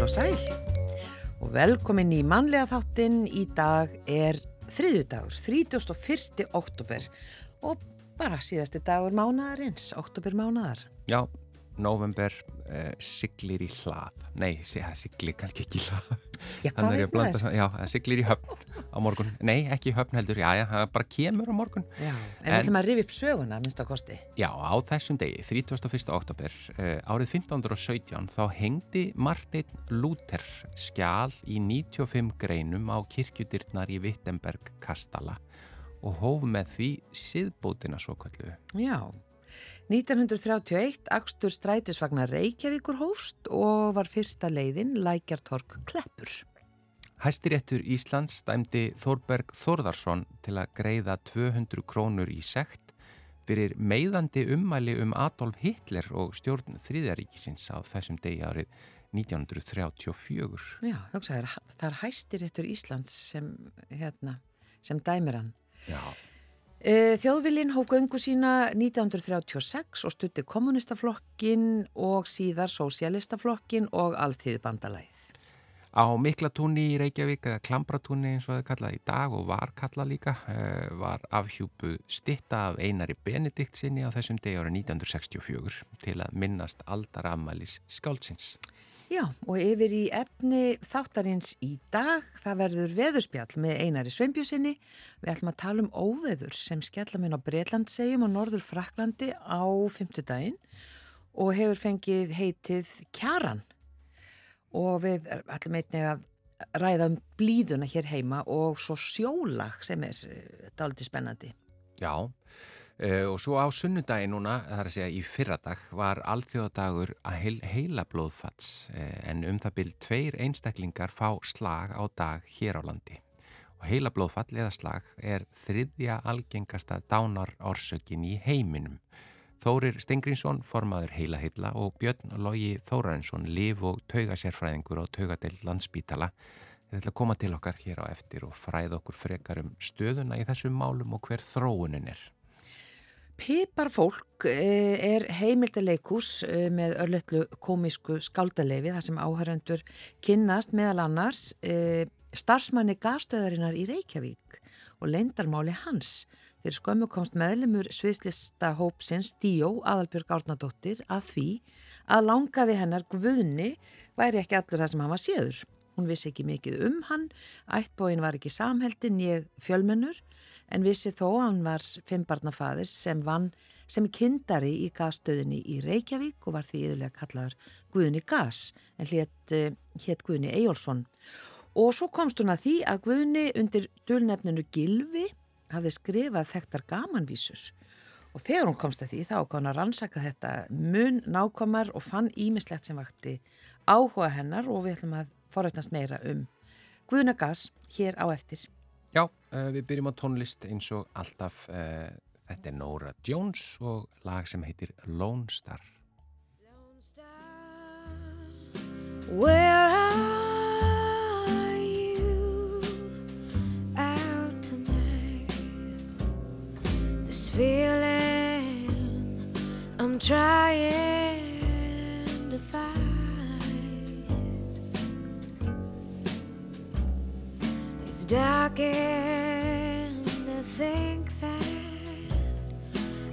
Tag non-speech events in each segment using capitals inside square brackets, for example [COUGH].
Heil og sæl og velkomin í mannlega þáttinn. Í dag er þriðudagur, 31. oktober og bara síðasti dagur mánadarins, oktober mánadar. Já, november uh, siglir í hlað. Nei, siglir kannski ekki í hlað. Já, hvað veit maður? Já, siglir í höfn á morgun. Nei, ekki í höfn heldur, já, já, það bara kemur á morgun. Já, en við ætlum að rifi upp söguna, minnst að kosti. Já, á þessum degi, 31. oktober, uh, árið 1517, þá hengdi Martin Luther skjál í 95 greinum á kirkjudyrnar í Wittenberg kastala og hóf með því siðbótina svo kallu. Já, 1931 Akstur strætisvagnar Reykjavíkur hófst og var fyrsta leiðin Lækjartork Kleppur. Hæstiréttur Íslands stæmdi Þorberg Þorðarsson til að greiða 200 krónur í sekt fyrir meiðandi ummæli um Adolf Hitler og stjórn þrýðaríkisins á þessum degi árið 1934. Já, hugsa, það er hæstiréttur Íslands sem, hérna, sem dæmir hann. Já. E, Þjóðvillin hók öngu sína 1936 og stutti kommunistaflokkin og síðar sósialistaflokkin og alltíðbandalæð. Á Miklatúni í Reykjavík, eða Klambratúni eins og það kallaði í dag og var kallað líka, var afhjúpuð stitta af einari Benedikt sinni á þessum degi árið 1964 til að minnast aldarafmælis skáldsins. Já, og yfir í efni þáttarins í dag, það verður veðurspjall með einari sveimbjusinni. Við ætlum að tala um óveður sem skella minn á Breitlandsegjum og Norður Fraklandi á fymtudaginn og hefur fengið heitið Kjaran. Og við ætlum einnig að ræða um blíðuna hér heima og svo sjólag sem er daldi spennandi. Já, og svo á sunnudagi núna, það er að segja í fyrradag, var alþjóðadagur að heil, heila blóðfats uh, en um það byrj tveir einstaklingar fá slag á dag hér á landi. Og heila blóðfall eða slag er þriðja algengasta dánar orsökin í heiminum. Þórir Stengrinsson, formaður heila heila og Björn Lógi Þórarinsson, liv og taugasérfræðingur og taugadeild landsbítala. Ætla að koma til okkar hér á eftir og fræða okkur frekar um stöðuna í þessum málum og hver þróunin er. Piparfólk er heimildaleikús með örlettlu komísku skáldaleifi þar sem áhærandur kynnast meðal annars starfsmanni gastöðarinnar í Reykjavík og leindarmáli hans. Þeir skömmu komst meðlemur sviðslista hópsins Díó Aðalbjörg Árnadóttir að því að langa við hennar guðni væri ekki allur það sem hann var séður. Hún vissi ekki mikið um hann, ættbóin var ekki samheldin, ég fjölmennur en vissi þó að hann var fimmbarnafaðir sem vann sem kindari í gasstöðinni í Reykjavík og var því yðurlega kallaður Guðni Gass en hétt hét Guðni Eyjólfsson. Og svo komst hún að því að Guðni undir dölnefninu Gilvi hafði skrifað þekktar gamanvísus og þegar hún komst að því þá kom hann að rannsaka þetta mun nákomar og fann ímislegt sem vakti áhuga hennar og við ætlum að forrætnast meira um Guðna Gass hér á eftir. Já, uh, við byrjum á tónlist eins og alltaf uh, þetta er Nora Jones og lag sem heitir Lone Star. Lone Star Where are you out tonight? This feeling I'm trying dark and I think that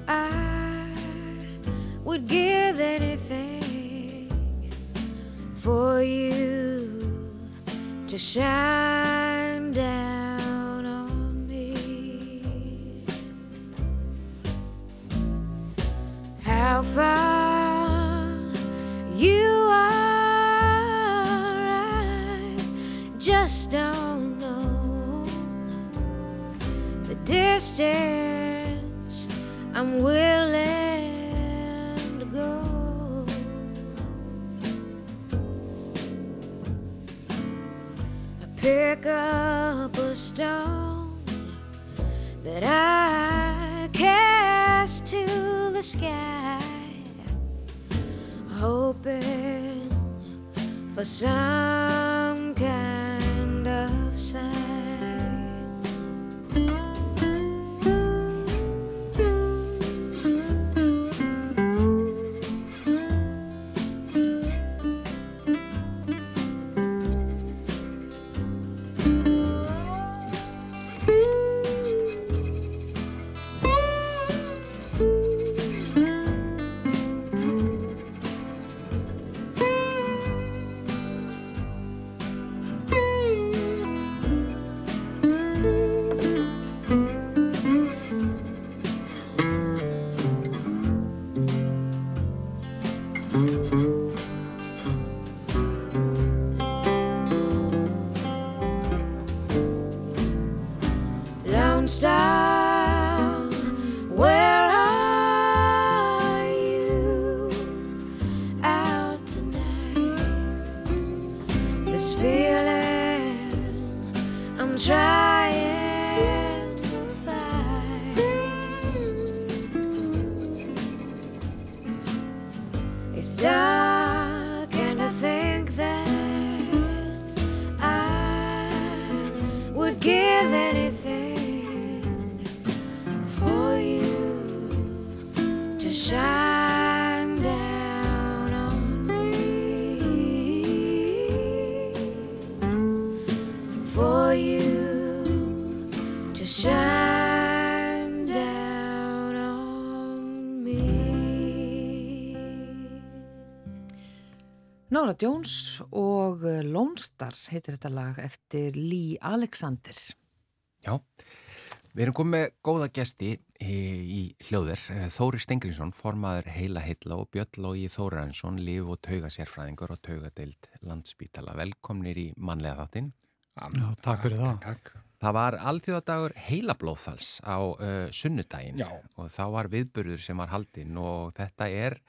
I would give anything for you to shine down on me. How far you are, I just don't distance I'm willing to go. I pick up a stone that I cast to the sky, hoping for some Nora Jones og uh, Lone Stars heitir þetta lag eftir Lee Alexander. Já, við erum komið með góða gesti í, í hljóður. Eh, Þóri Stengriðsson, formaður Heila Heilla og Björn Lógi Þóraðinsson, líf og taugasérfræðingur og taugadeild landspítala. Velkomnir í mannlega þáttinn. Já, takk fyrir það. Takk. Það var alþjóðadagur heilablóðfalls á uh, sunnudaginn Já. og þá var viðburður sem var haldinn og þetta er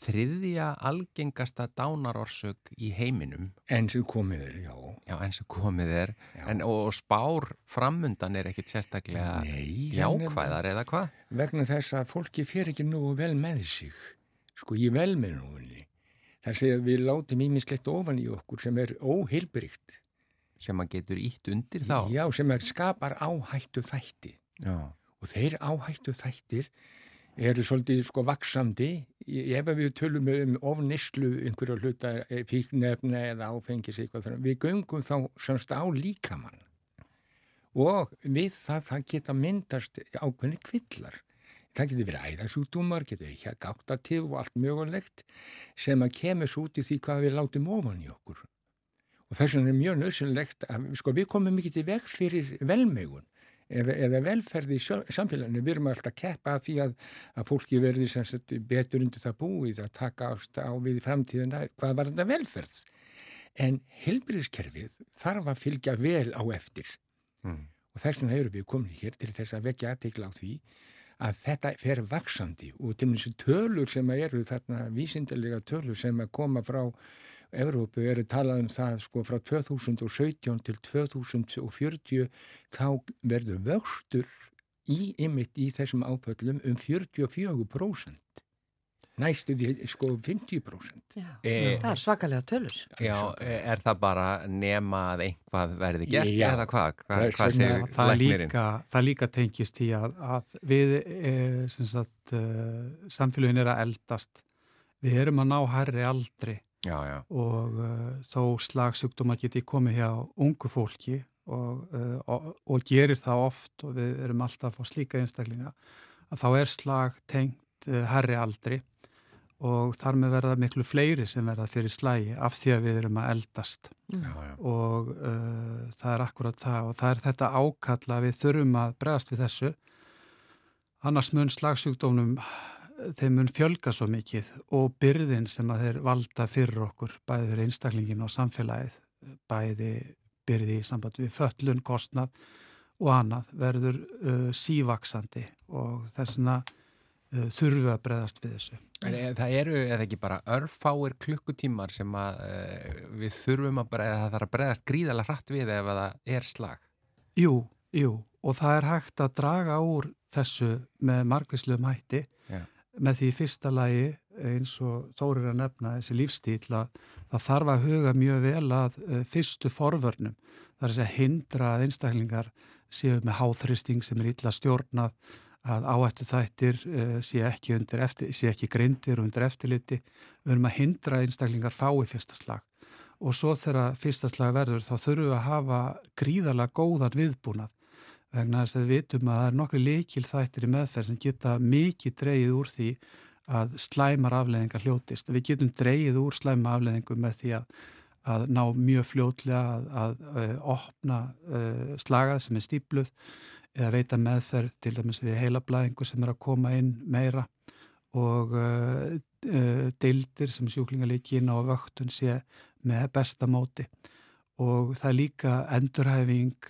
þriðja algengasta dánarorsök í heiminum En sem komið er, já. Já, eins og komið er en, og spár framundan er ekkit sérstaklega Nei, jákvæðar eða hvað? Vegna þess að fólki fer ekki nú vel með sig. Sko, í velmennuðinni. Það segja að við látum ímislegt ofan í okkur sem er óheilbrygt. sem að getur ítt undir þá Já, sem er skapar áhættu þætti. Já. Og þeir áhættu þættir eru svolítið sko vaksandi ef við tölum um ofnislu einhverja hluta eh, fíknefna eða áfengis eitthvað þannig, við göngum þá semst á líkamann. Og við það, það geta myndast ákveðni kvillar. Það getur verið æðarsútumar, getur verið hér gáttativ og allt mögulegt sem að kemur svo út í því hvað við látum ofan í okkur. Og þess vegna er mjög nöðsynlegt að sko, við komum mikið til veg fyrir velmegun eða, eða velferði í samfélaginu. Við erum alltaf að keppa að því að, að fólki verði sagt, betur undir það búið að taka ást á við í framtíðina. Hvað var þetta velferð? En helbriðskerfið þarf að fylgja vel á eftir. Mm. Og þess vegna erum við komin hér til þess að vekja aðtekla á því að þetta fer vaksandi og til þessu tölur sem eru þarna vísindarlega tölur sem að koma frá Evrópu eru talað um það sko frá 2017 til 2040 þá verður vöxtur í ymitt í þessum áföllum um 44% næstu því sko 50% Já. E, Það er svakalega tölur. Já, er það bara nema að einhvað verði gert Já. eða hvað? Hva, vegna- segir það læknirinn? líka, það líka tengist í að, að við e, sem sagt, e, samfélagin er að eldast við erum að ná hærri aldri Já, já, og uh, þó slagsjúkdóma geti komið hjá ungu fólki og, uh, og, og gerir það oft og við erum alltaf að fá slíka einstaklinga að þá er slag tengt uh, herri aldri og þar með verða miklu fleiri sem verða fyrir slægi af því að við erum að eldast. Já, já. og uh, það er akkurat það og það er þetta ákalla að við þurfum að bregðast við þessu. Annars mun slagsjúkdómnum þeim mun fjölga svo mikið og byrðin sem að þeir valda fyrir okkur bæði fyrir einstaklingin og samfélagið bæði byrði í samband við föllun, kostnað og annað verður uh, sívaksandi og þessna uh, þurfum við að bregðast við þessu En e- það eru eða ekki bara örfáir klukkutímar sem að e, við þurfum að bregða, það þarf að bregðast gríðalega hratt við ef það er slag. Jú, jú, og það er hægt að draga úr þessu með margvísluðum hætti Já. Með því í fyrsta lagi eins og Þórir að nefna þessi lífstíl að það þarf að huga mjög vel að uh, fyrstu forvörnum. Það er að hindra að einstaklingar séu með háþristing sem er illa stjórnað að áættu þættir uh, sé ekki, eftir, sé ekki greindir og undir eftirliti. Við erum að hindra einstaklingar fái fyrsta slag og svo þegar fyrsta slag verður þá þurfum við að hafa gríðarlega góðan viðbúnað vegna þess að við vitum að það er nokkri leikil þættir í meðferð sem geta mikið dreyið úr því að slæmar afleðingar hljótist. Við getum dreyið úr slæma afleðingum með því að, að ná mjög fljótlega að, að, að opna uh, slagað sem er stípluð eða veita meðferð til dæmis við heilablaðingu sem er að koma inn meira og uh, uh, deildir sem sjúklingalíkin og vöktun sé með besta móti og það er líka endurhæfing,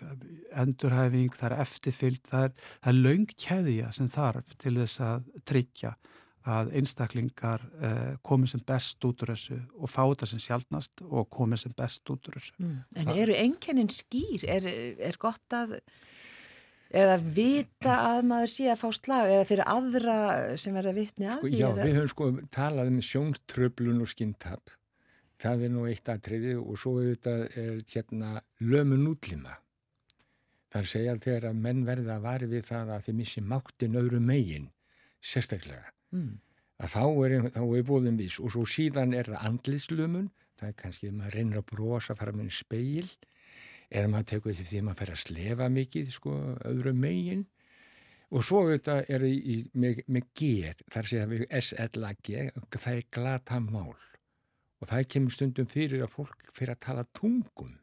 endurhæfing, það er eftirfyllt, það er, er löng keðja sem þarf til þess að tryggja að einstaklingar uh, komið sem best út úr þessu og fá þetta sem sjálfnast og komið sem best út úr þessu. Mm. En eru einkennin skýr? Er, er gott að eða vita að maður sé að fá slag eða fyrir aðra sem verða vitni að Sko, því? já, eða? við höfum sko talað um sjóntröflun og skinntap. Það er nú eitt atriði og svo auðvitað er hérna lömun útlima. Það er að segja að þegar að menn verða að vari við það að þeir missi máttin öðru megin, sérstaklega. Mm. að þá er, þá er búðum viss og svo síðan er það andliðslumun það er kannski að maður reynir að brosa fara með speil eða maður tekur því því að maður fer að slefa mikið sko öðru megin og svo auðvitað er í, með, með G þar sé að við SLG það er glata mál og það kemur stundum fyrir að fólk fyrir að tala tungum.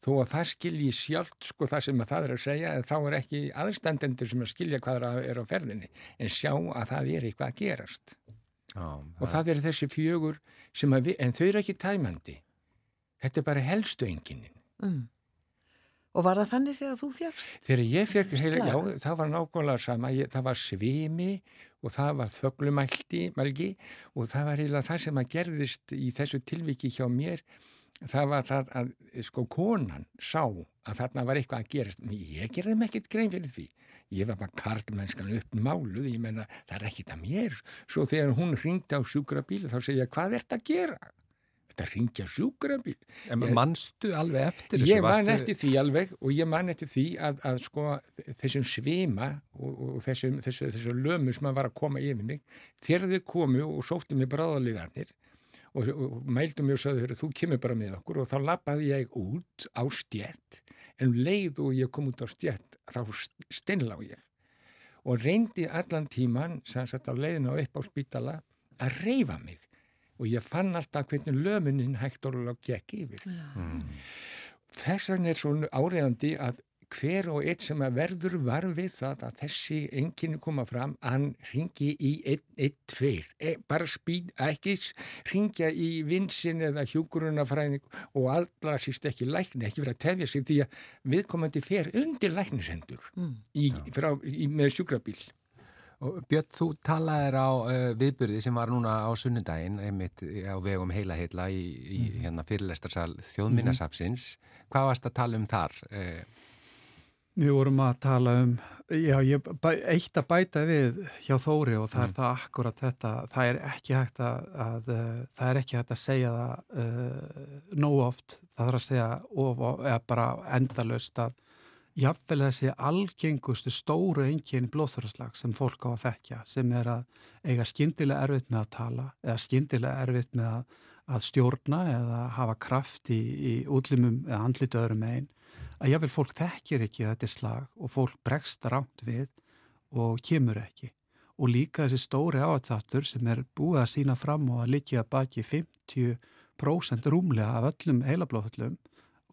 Þó að það skilji sjálft sko það sem það er að segja en þá er ekki aðstandendur sem að skilja hvað það er á ferðinni. En sjá að það er eitthvað að gerast. Já, og það eru þessi fjögur sem að við, en þau eru ekki tæmandi. Þetta er bara helstu enginin Mm. Og var það þannig þegar þú fjagst? þegar ég heila, já, það var nákvæmlega sama. Ég, það var svimi og það var þöglumælti mælgi, og það var eiginlega það sem að gerðist í þessu tilviki hjá mér. Það var það að sko konan sá að þarna var eitthvað að gerast. Men ég gerði mig ekkert grein fyrir því. Ég var bara karlmennskan upp máluð ég menna það er ekkit að mér. Svo þegar hún ringdi á sjúkrabíl þá segja ég hvað ert að gera þetta ringja sjúkrabíl. En manstu alveg eftir þessu? Ég man Varstu- eftir því alveg og ég man eftir því að, að sko þessum svima og, og þessum, þessu, þessu lömu sem að var að koma yfir mig þegar þau komu og sóttu mig bráðaliðarnir og, og, og mældu mig og "Heyrðu, þú kemur bara með okkur. Og þá lappaði ég út á stjett en um leið og ég kom út á stjett þá steinlá ég. Og reyndi allan tíman sem sagt á leiðinu upp á spítala að reyfa mig og ég fann alltaf hvernig lömunin hægt orðulega gekk yfir. Þess vegna er svo áriðandi að hver og eitt sem að verður var við það að þessi enginn koma fram, hann ringi í 1-2, e, bara spýd, ekki ringja í vinsin eða hjúkurunafræðing og allra síst ekki lækni, ekki vera að tefja sig því að viðkomandi fer undir læknisendur Mm. í, frá, í, með sjúkrabíl. Björn, þú talaðir á uh, viðburði sem var núna á sunnudaginn einmitt á vegum heila heila í, í hérna fyrirlestarsal þjóðminnasapsins. Hvað varst að tala um þar? Uh, Við vorum að tala um, já, ég, eitt að bæta við hjá Þóri og það er það akkurat þetta, það er ekki hægt að, að uh, það er ekki hægt að segja það uh, nóg oft, það þarf að segja of, eða bara endalaust að jafnvel þessi algengustu stóru engin blóðþörarslag sem fólk á að þekkja, sem er að eiga skyndilega erfitt með að tala eða skyndilega erfitt með að, að stjórna eða hafa kraft í, í útlimum eða andlitu öðrum einn að jáfnvel fólk þekkir ekki þetta slag og fólk bregst rámt við og kemur ekki. Og líka þessi stóri áatþáttur sem er búið að sína fram og að liggja baki 50% rúmlega af öllum heilablóðhullum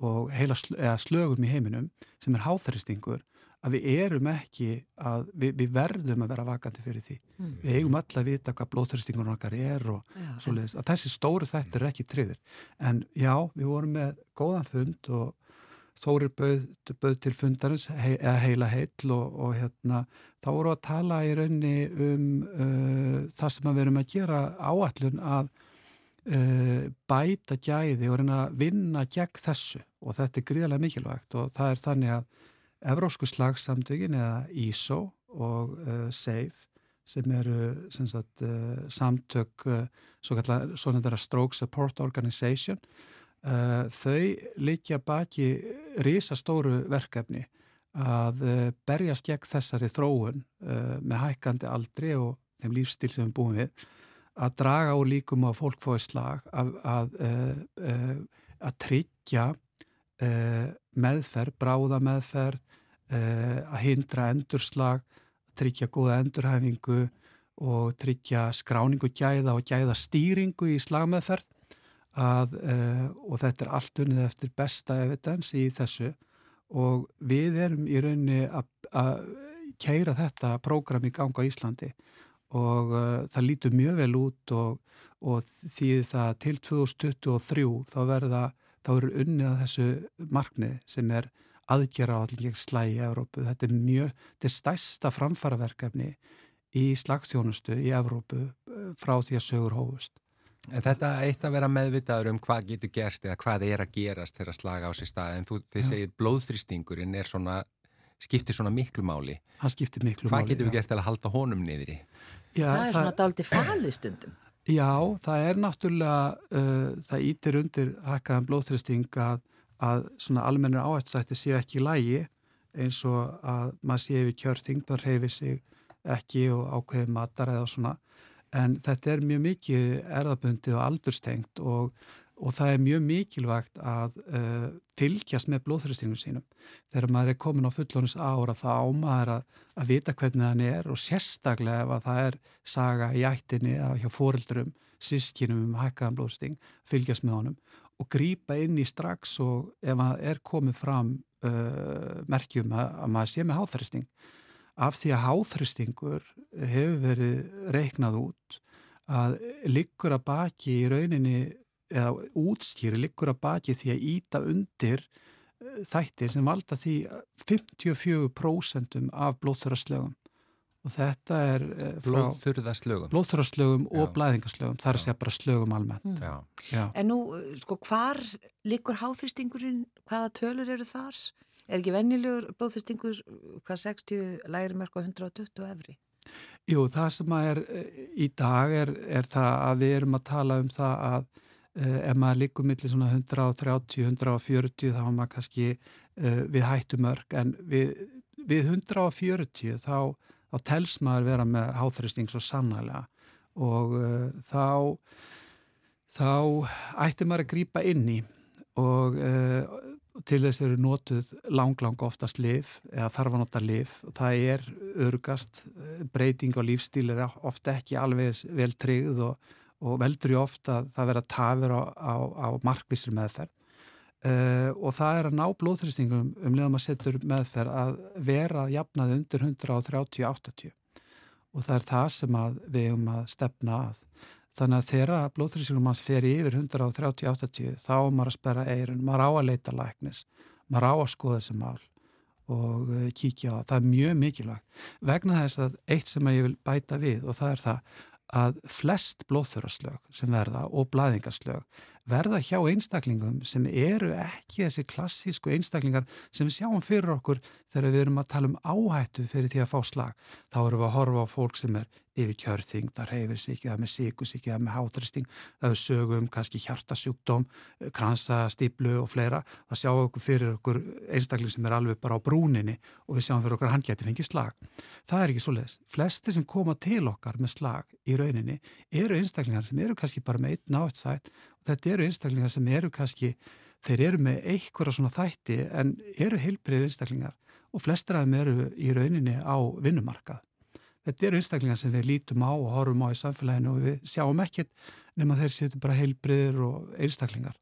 og heila sl slögum í heiminum sem er háþæristingur að við erum ekki að við, við verðum að vera vakandi fyrir því. Mm. Við eigum öll að vita hvað blóðþæristingur okkar er og Já, svoleiðis, að þessi stóru þættir er ekki tryggðir. En já, við vorum með góðan fund og Þórir bauð, bauð til fundarins hei, eða heila heill og, og hérna, þá voru að tala í raunni um uh, það sem við erum að gera áallun að uh, bæta gæði og reyna að vinna gegn þessu. Og þetta er gríðarlega mikilvægt. Og það er þannig að Evrósku slagsamtökin eða ISO og uh, SAFE sem eru sem sagt, uh, samtök svo þeirra Stroke Support Organization þau líkja baki risastóru verkefni að berjast gegn þessari þróun með hækkandi aldri og þeim lífstil sem við búum við að draga úr líkum á fólk fóði slag að, að, uh, uh, að tryggja uh, meðferð, bráða meðferð að hindra endurslag tryggja góða endurhæfingu og tryggja skráningu gæða og gæða stýringu í slagmeðferð að, og þetta er allt unnið eftir besta evidens í þessu. Og við erum í rauninni að, að keira þetta prógram í ganga á Íslandi og uh, það lítur mjög vel út og, og því það til 2023 þá verða þá eru unnið að þessu markmið sem er aðgera á allir slægi í Evrópu. Þetta er mjög, þetta er stærsta framfaraverkefni í slagstjónustu í Evrópu uh, frá því að sögur hófust. En þetta eitt að vera meðvitaður um hvað getur gerst eða hvað er að gerast þegar að slaga á sér stað en þú, þið segir blóðþrýstingurinn er svona, skiptir svona miklu máli. Hann skiptir miklu Hvað máli. getur við já. gert til að halda honum niðri? Já, það er svona dálítið falið stundum. [CLEARS THROAT] Já, það er náttúrulega, uh, það ítir undir hækkaðan blóðþristing að, að svona almennir áhættstætti séu ekki í lægi eins og að maður sé við kjörþing, maður reyfi sig ekki og ákveði matar eða svona. en þetta er mjög mikið erðabundi og aldurstengt og, og það er mjög mikilvægt að uh, fylgjast með blóðþristingum sínum. Þegar maður er komin á fullónus ára þá ámaður að, að vita hvernig hann er og sérstaklega ef að það er saga í ættinni að hjá fórildrum, sískinum um hækkaðan blóðsting, fylgjast með honum og grýpa inn í strax og ef það er komið fram uh, merkjum að, að maður sé með háþristing af því að háþristingur hefur verið reiknað út að liggur að baki í rauninni eða útskýri liggur að baki því að íta undir uh, þættir sem valda því 54% af blóðþurarslögum og þetta er frá Blóðþurðaslögum. blóðþurarslögum og blæðingarslögum, er að segja bara slögum almennt. Mm. Já. Já. En nú, uh, sko, hvar liggur háþrýstingurinn, hvaða tölur eru þar? Er ekki vennilegur blóðþrýstingur, hvað 60 læri mörg og 120 efri? Jú, það sem að er eh, í dag er, er það að við erum að tala um það að ef maður líkur millir svona 130, 140 þá er maður kannski uh, við hættu mörg. En við, við 140 þá, þá tels maður vera með háþristing svo sannlega og uh, þá þá ætti maður að grípa inn í. Og til þess eru notuð lang, lang oftast lif eða þarf að nota lif og það er örgast breyting á lífstíl er ofta ekki alveg vel tryggð og, og veldur í ofta að það vera tafur á, á, á markvissri meðferð. Uh, og það er að ná blóðþrýstingum um liðan maður setur meðferð að vera jafnaði undir 130-80 og það er það sem við um að stefna að. Þannig að þegar blóðþrýsingum manns fer yfir 130-80 þá er maður að sperra eirun, maður á að leita læknis, maður á að skoða þessi mál og uh, kíkja á það. Það er mjög mikilvægt. Vegna þess að eitt sem ég vil bæta við og það er það að flest blóðþurarslög sem verða og blæðingarslög verða hjá einstaklingum sem eru ekki þessi klassísku einstaklingar sem við sjáum fyrir okkur þegar við erum að tala um áhættu fyrir því að fá slag. Þá erum við að horfa á fólk sem er yfir kjörþing, það reyfir sig ekki, það er með síkus ekki, það er með hátristing, það er sögum, kannski hjartasjúkdóm, kransastýplu og fleira. Það sjáum okkur fyrir okkur einstakling sem er alveg bara á brúninni og við sjáum fyrir okkur að hann geti fengið slag. Það er ekki svo leiðis. Flesti sem koma til okkar með slag í rauninni eru einstaklingar sem eru kannski bara með einn átt þætt og þetta eru einstaklingar sem eru kannski, þeir eru með einhverja svona þætti en eru heilbrið einstaklingar og flestir af þeim eru í rauninni á vinnumarkað. Þetta eru einstaklingar sem við lítum á og horfum á í samfélaginu og við sjáum ekkert nema þeir sétu bara heilbriðir og einstaklingar.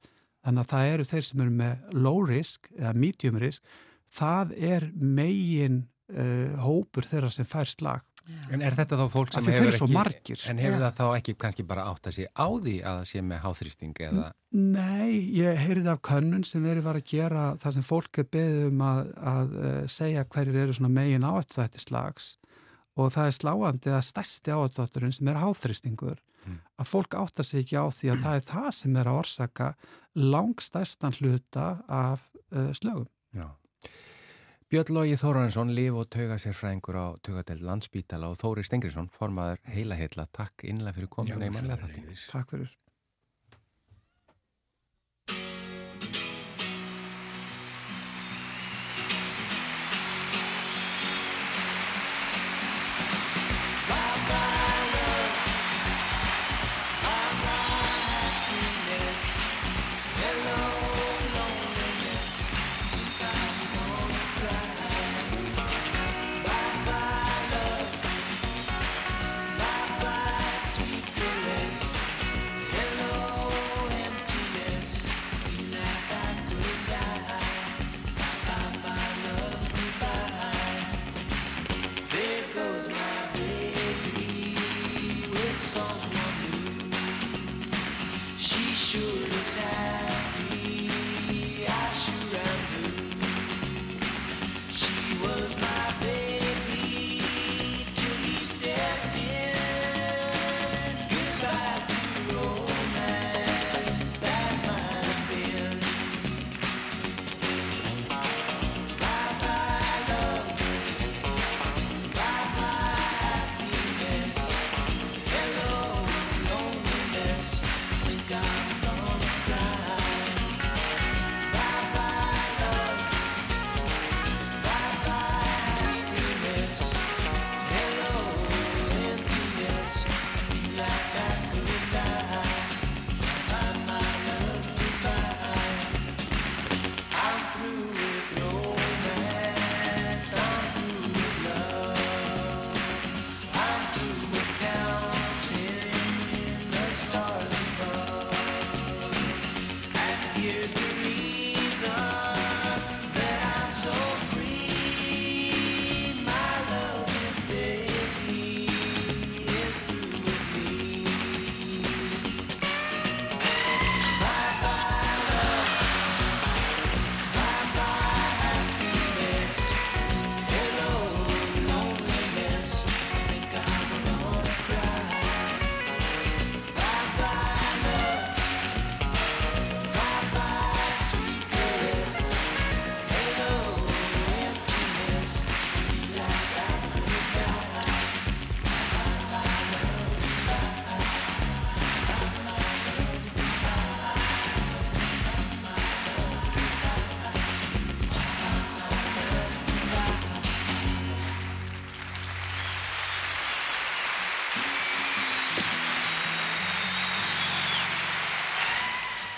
Þannig að það eru þeir sem eru með low risk eða medium risk, það er megin uh, hópur þeirra sem fær slag. En er þetta þá fólk sem hefur ekki... margir. En hefur það þá ekki kannski bara átt að sé á því að það sé með háþrýsting eða... Nei, ég heyrði af könnun sem verið var að gera það sem fólk er beðið um að, að uh, segja hverjir eru svona megin áættu þetta slags og það er sláandi að stærsti áættuðurinn sem er háþrýstingur Mm. að fólk áttar sig ekki á því að það er það sem er að orsaka langstærstan hluta af uh, slögum. Já. Björn Lógi Þóransson, líf og tauga sér fræðingur á taugadel landsbítala og Þóri Stengriðsson, formaður heila heila. Takk innlega fyrir kominu í mannlega þetta. framleiðis. Takk fyrir.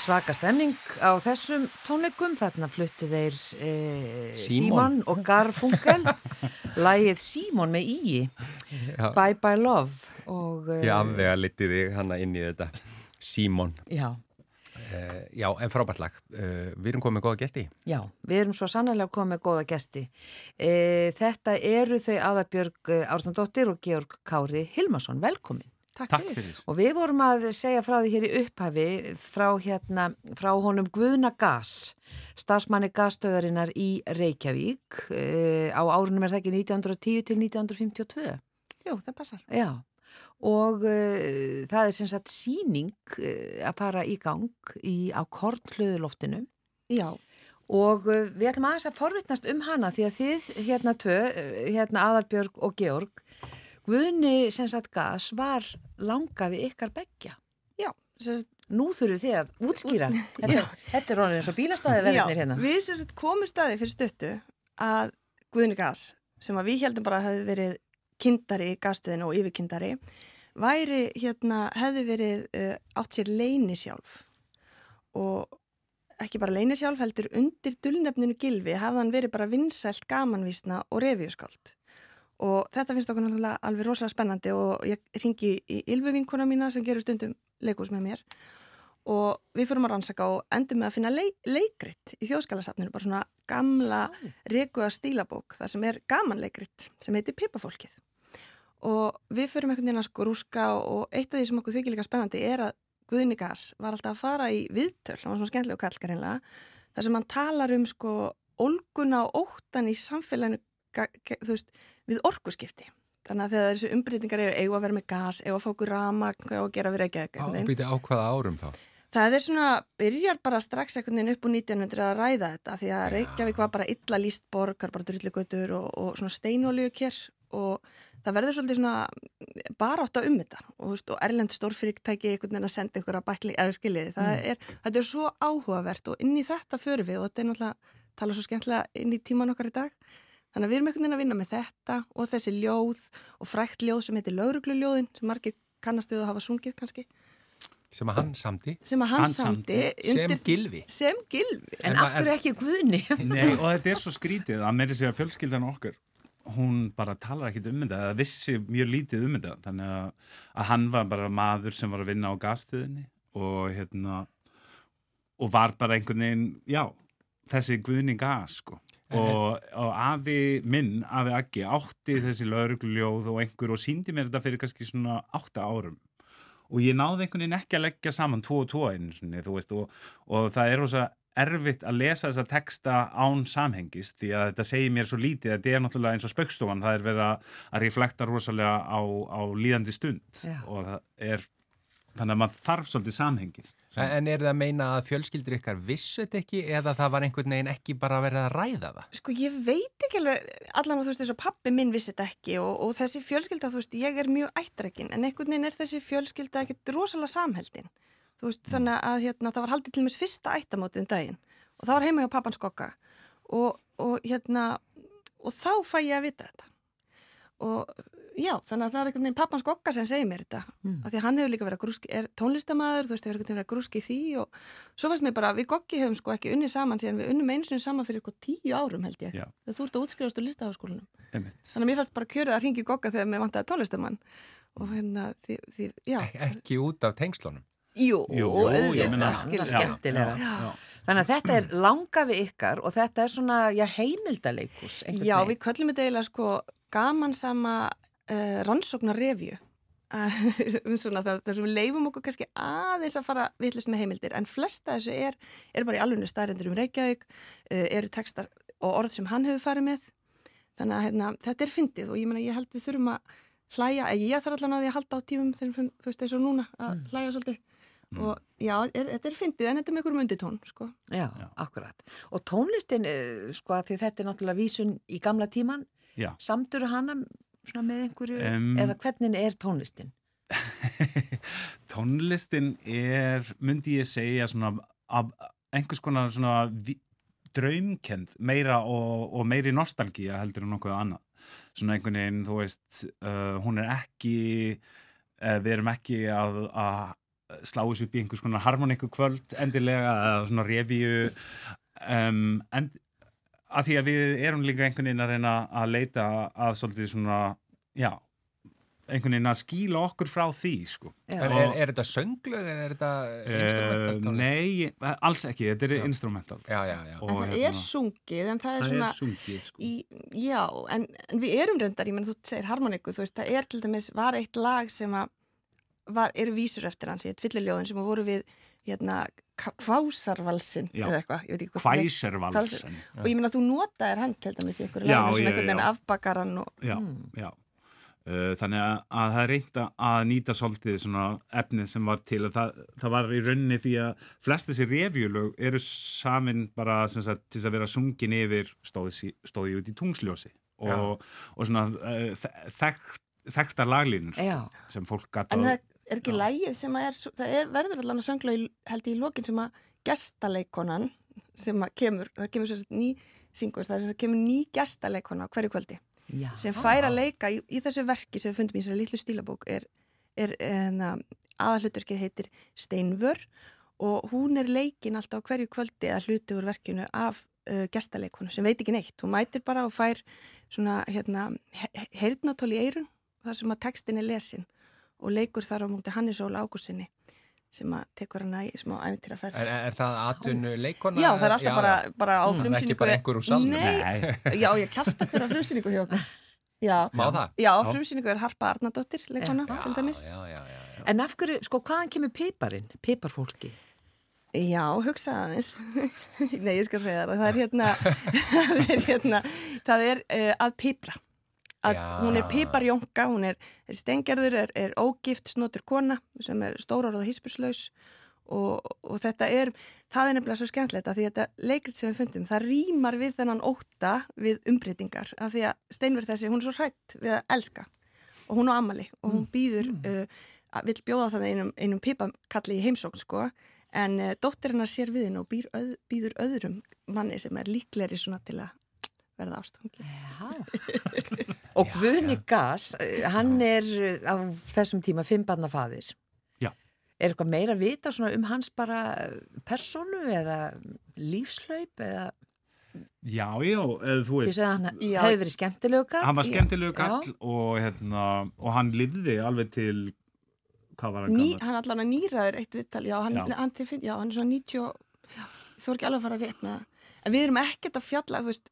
Svaka stemning á þessum tónleikum. Þarna fluttu þeir e, Símon. Og Garfunkel. Lægið [LAUGHS] Símon með íi. Já. Bye Bye Love. Og, e, Ég afvega litið þig hana inn í þetta. Símon. já, Uh, já, en frábært lag. Við erum komið góða gesti. já, við erum svo sannlega komið góða gesti. E, þetta eru þau Aðabjörg Árnandóttir og Georg Kári Hilmarsson. Velkomin. Takk, Takk fyrir. fyrir. Og við vorum að segja frá því hér í upphafi frá, hérna, frá honum Guðna Gas, starfsmanni gasstöðarinnar í Reykjavík. E, á árunum er það ekki 1910 til 1952. Jú, það passar. Já, og uh, það er sem sagt síning uh, að fara í gang í, á kornhlöðuloftinu Já, og uh, við ætlum aðeins að forvitnast um hana því að þið hérna tvö, hérna Aðalbjörg og Georg, Guðni sem sagt gas var langa við ykkar beggja. já, sem sagt, Nú þurfum þið að útskýra. Þetta, þetta er honum eins og bílastæði verðinir hérna. við sem sagt komum staði fyrir stöttu að Guðni Gas, sem að við heldum bara hefði verið kindari í gasstöðinu og yfirkindari, væri hérna, hefði verið uh, átt sér leini sjálf og ekki bara leini sjálf heldur undir dullnefninu Gilvi hafði hann verið bara vinsælt gamanvísna og revíuskáld og þetta finnst okkur náttúrulega alveg rosalega spennandi og ég ringi í Ylvi vinkona mína sem gerur stundum leikús með mér. Og við fyrir að rannsaka og endum með að finna leik, leikrit í þjóðskalasafninu, bara svona gamla rekuða stílabók, það sem er gaman leikrit, sem heitir Pippafólkið og við fyrir með einhvern veginn að sko rúska og eitt af því sem okkur þykir líka spennandi er að Guðni Gas var alltaf að fara í viðtöl, hann var svona skemmtilegu kallkar einlega, þar sem hann talar um sko olguna og óttan í samfélaginu, þú veist, við orkuskipti. Þannig að þegar þessu umbreytingar eru eigu að vera með gas, eigu að fá okkur ramagn, eigu að gera við reykja Á, býti á hvaða árum þá? Það er svona, byrjar bara strax einhvern veginn upp úr 1900 að ræða þetta því að. Reykjavík var bara illa líst borgar, bara drulligutur og, og svona steinolíu kér og það verður svolítið svona barátt um þetta og, veist, og Erlend stórfyrirtæki einhvern veginn að senda einhverja bækli eða skiljiði, það er, þetta er svo áhugavert og inn í þetta förum við og þetta er náttúrulega tala svo skemmtilega inn í tíman okkar í dag þannig að við erum einhvern veginn að vinna með þetta og þessi ljóð og frækt ljóð sem heitir laurugluljóðin sem margir kannast við að hafa sungið kannski Sem að hann samdi. sem að hann, Hann samdi samdi. Sem gilvi. sem gilvi En En af ma- hverju ekki Guðni? [LAUGHS] Nei, [LAUGHS] og þetta er svo skrítið að meiri sig að fjölskyldan okkar hún bara talar ekkit um þetta eða vissi mjög lítið um þetta þannig að, að hann var bara maður sem var að vinna á gasstöðinni og hérna og var bara einhvern veginn já, þessi guðni gas sko og, og afi minn, afi Aggi átti þessi laurugljóð og einhver og síndi mér þetta fyrir kannski svona átta árum. Og ég náði einhvern veginn ekki að leggja saman tvo og tvo einu sinni, þú veist, og, og það er rosa erfitt að lesa þessa texta án samhengis því að þetta segir mér svo lítið, þetta er náttúrulega eins og spaukstofan, það er verið að reflekta rosalega á, á líðandi stund Já. og það er þannig að maður þarf svolítið samhengið En, en er það að meina að fjölskyldur ykkar vissu þetta ekki eða það var einhvern veginn ekki bara verið að ræða það? Sko ég veit ekki alveg, allan að þú veist þess að pappi minn vissi þetta ekki og, og þessi fjölskylda, þú veist, ég er mjög ættrekinn en einhvern veginn er þessi fjölskylda ekkert rosalega samheldin. Þú veist, þannig að hérna, það var haldið til mér fyrsta ættamótið um daginn og það var heima hjá pappan skokka og, og hérna, og þá fæ ég að vita þetta. Og já, þannig að það er einhvern veginn pappan skokka sem segir mér þetta. Mm. Af því að hann hefur líka verið að grúski, er tónlistamæður, þú veist, hefur einhvern veginn verið að grúski í því og svo fannst mér bara, við goggi höfum sko ekki unnið saman síðan við unnum einu sinni saman fyrir eitthvað tíu árum held ég. Já. Þegar þú ert að útskrifast úr listaháskólanum. Þannig að mér fannst bara kjörið að ringi gogga þegar mér vantaði tónlistamann. Og hérna, því, því já. Ek ekki út af tengslunum. Jú, Jú, jú. Þannig að þetta er langa við ykkar og þetta er svona, já, heimildaleikus. Já, við köllum þetta eiginlega sko gaman sama uh, rannsóknar revju. [LAUGHS] um svona það, þar sem við leifum okkur kannski aðeins að fara vitlust með heimildir en flesta þessu er, er bara í alveg staðrendur um Reykjavík, uh, eru textar og orð sem hann hefur farið með þannig að hérna, þetta er fyndið og ég meina ég held við þurfum að hlæja, að ég þarf allan að því að halda á tímum þegar þú veist eins og núna að hlæja svolítið og já, er, þetta er fyndið en þetta er með einhverjum unditón sko. Já, akkurat. Og tónlistin, eh, sko, að því þetta er náttúrulega vísun í gamla tíman, Já. samdur hana með einhverju, Em, eða hvernig er tónlistin? [LAUGHS] Tónlistin er, myndi ég segja, svona af einhvers konar svona draumkend meira og, og meiri nostalgía heldur en nokkuð annað. Svona einhvern veginn, þú veist, uh, hún er ekki, uh, við erum ekki að, að sláðis upp í einhvers konar harmoniku kvöld endilega eða svona revíu um, en að því að við erum líka einhvern veginn að reyna að leita að svolítið svona, já einhvern veginn að skýla okkur frá því sko. Er, er, er þetta sönglög eða er þetta instrumental Uh, nei, alls ekki, þetta er Já. instrumental Já, já, já. Og En það hérna- er sungið, en það er það svona, er sungið sko. í, já, en, en við erum reyndar, ég menn þú segir harmoniku, þú veist, það er til dæmis, var eitt lag sem að, var, eru vísur eftir hans, ég tvilliljóðin sem að voru við, hérna, kvásarvalsin, Já. eða eitthvað, ég veit ekki hvað það er. Hvæservalsen Og ég meina þú notaðir hann til dæmis í einhverju Já, laginu, svona já, einhvern veginn já. afbakaran og, já, já. Uh, þannig að, að það er reynt að- að nýta svolítið svona efnið sem var til og það, það var í rauninni því að flest þessi revjulög eru samin bara sem sagt, til að vera sungin yfir stóði, stóði út í tungsljósi og, og svona uh, þekkt, þekktar laglínur Já. sem fólk en það er ekki lægið sem að er, það er, verður allan að söngla í, held ég í lokin sem að gestaleikonan sem að kemur, það kemur svo ný syngur, það er sem að kemur ný gestaleikona hverju kvöldi Já. sem fær að leika í, í þessu verki sem við fundum í þessari litlu stílabók er, er enna, aðalhuturkið heitir Steinvör og hún er leikin alltaf hverju kvöldi að hluti úr verkinu af uh, gestaleikonu sem veit ekki neitt. Hún mætir bara og fær svona hérna he- heyrnatól í eirun þar sem að textin er lesin og leikur þar á múti Hannes Óla Ágússinni sem að tekur hana í smá æfintýra ferð. Er, er það atvinnu leikona? Já, það er alltaf bara, bara á Mm, frumsýningu. ekki bara einhver úr salnum. Nei, [LAUGHS] já, ég kæfti okkur á frumsýningu hjá okkur. Já, Má það? já, á frumsýningu er Harpa Arnardóttir, leikona, Já, til dæmis. já, já, já, já. En af hverju, sko, hvaðan kemur piparinn, piparfólki? Já, hugsaði aðeins. [LAUGHS] Nei, ég skal segja það. [LAUGHS] Það er hérna, það er, hérna, það er uh, að pipra. Að Já. hún er piparjónka, hún er, stengerður, er, er ógift snotur kona sem er stórar og hispuslaus og, og þetta er, það er nefnilega svo skemmtilegt að því að þetta leikrit sem við fundum, það rýmar við þennan óta við umbreytingar af því að Steinverð þessi, hún er svo hrætt við að elska og hún á ammali og hún býður, uh, að- vill bjóða það einum, einum pipakalli í heimsókn sko en uh, dóttir hennar sér við henni og býr öð, býður öðrum manni sem er líkleri svona til að verða ástofngi. Og Guðni Gass, eh, hann er eh, á þessum tíma fimmbarnafaðir. Já. Er eitthvað meira að vita svona um hans bara eh, personu eða lífslaup eða já, já, eða þú veist að hann Já. hefði verið skemmtilegu gall? hann var skemmtilegu Já. gall og, hérna, og hann lifði alveg til hvað var hann Ný, gammal? hann allan að nýraður eitt viðtal, já, hann, Já. Hann, til, já, hann er svona 90, og- já, ég þór ekki alveg að fara rétt með það. En við erum ekkert að fjalla, þú veist,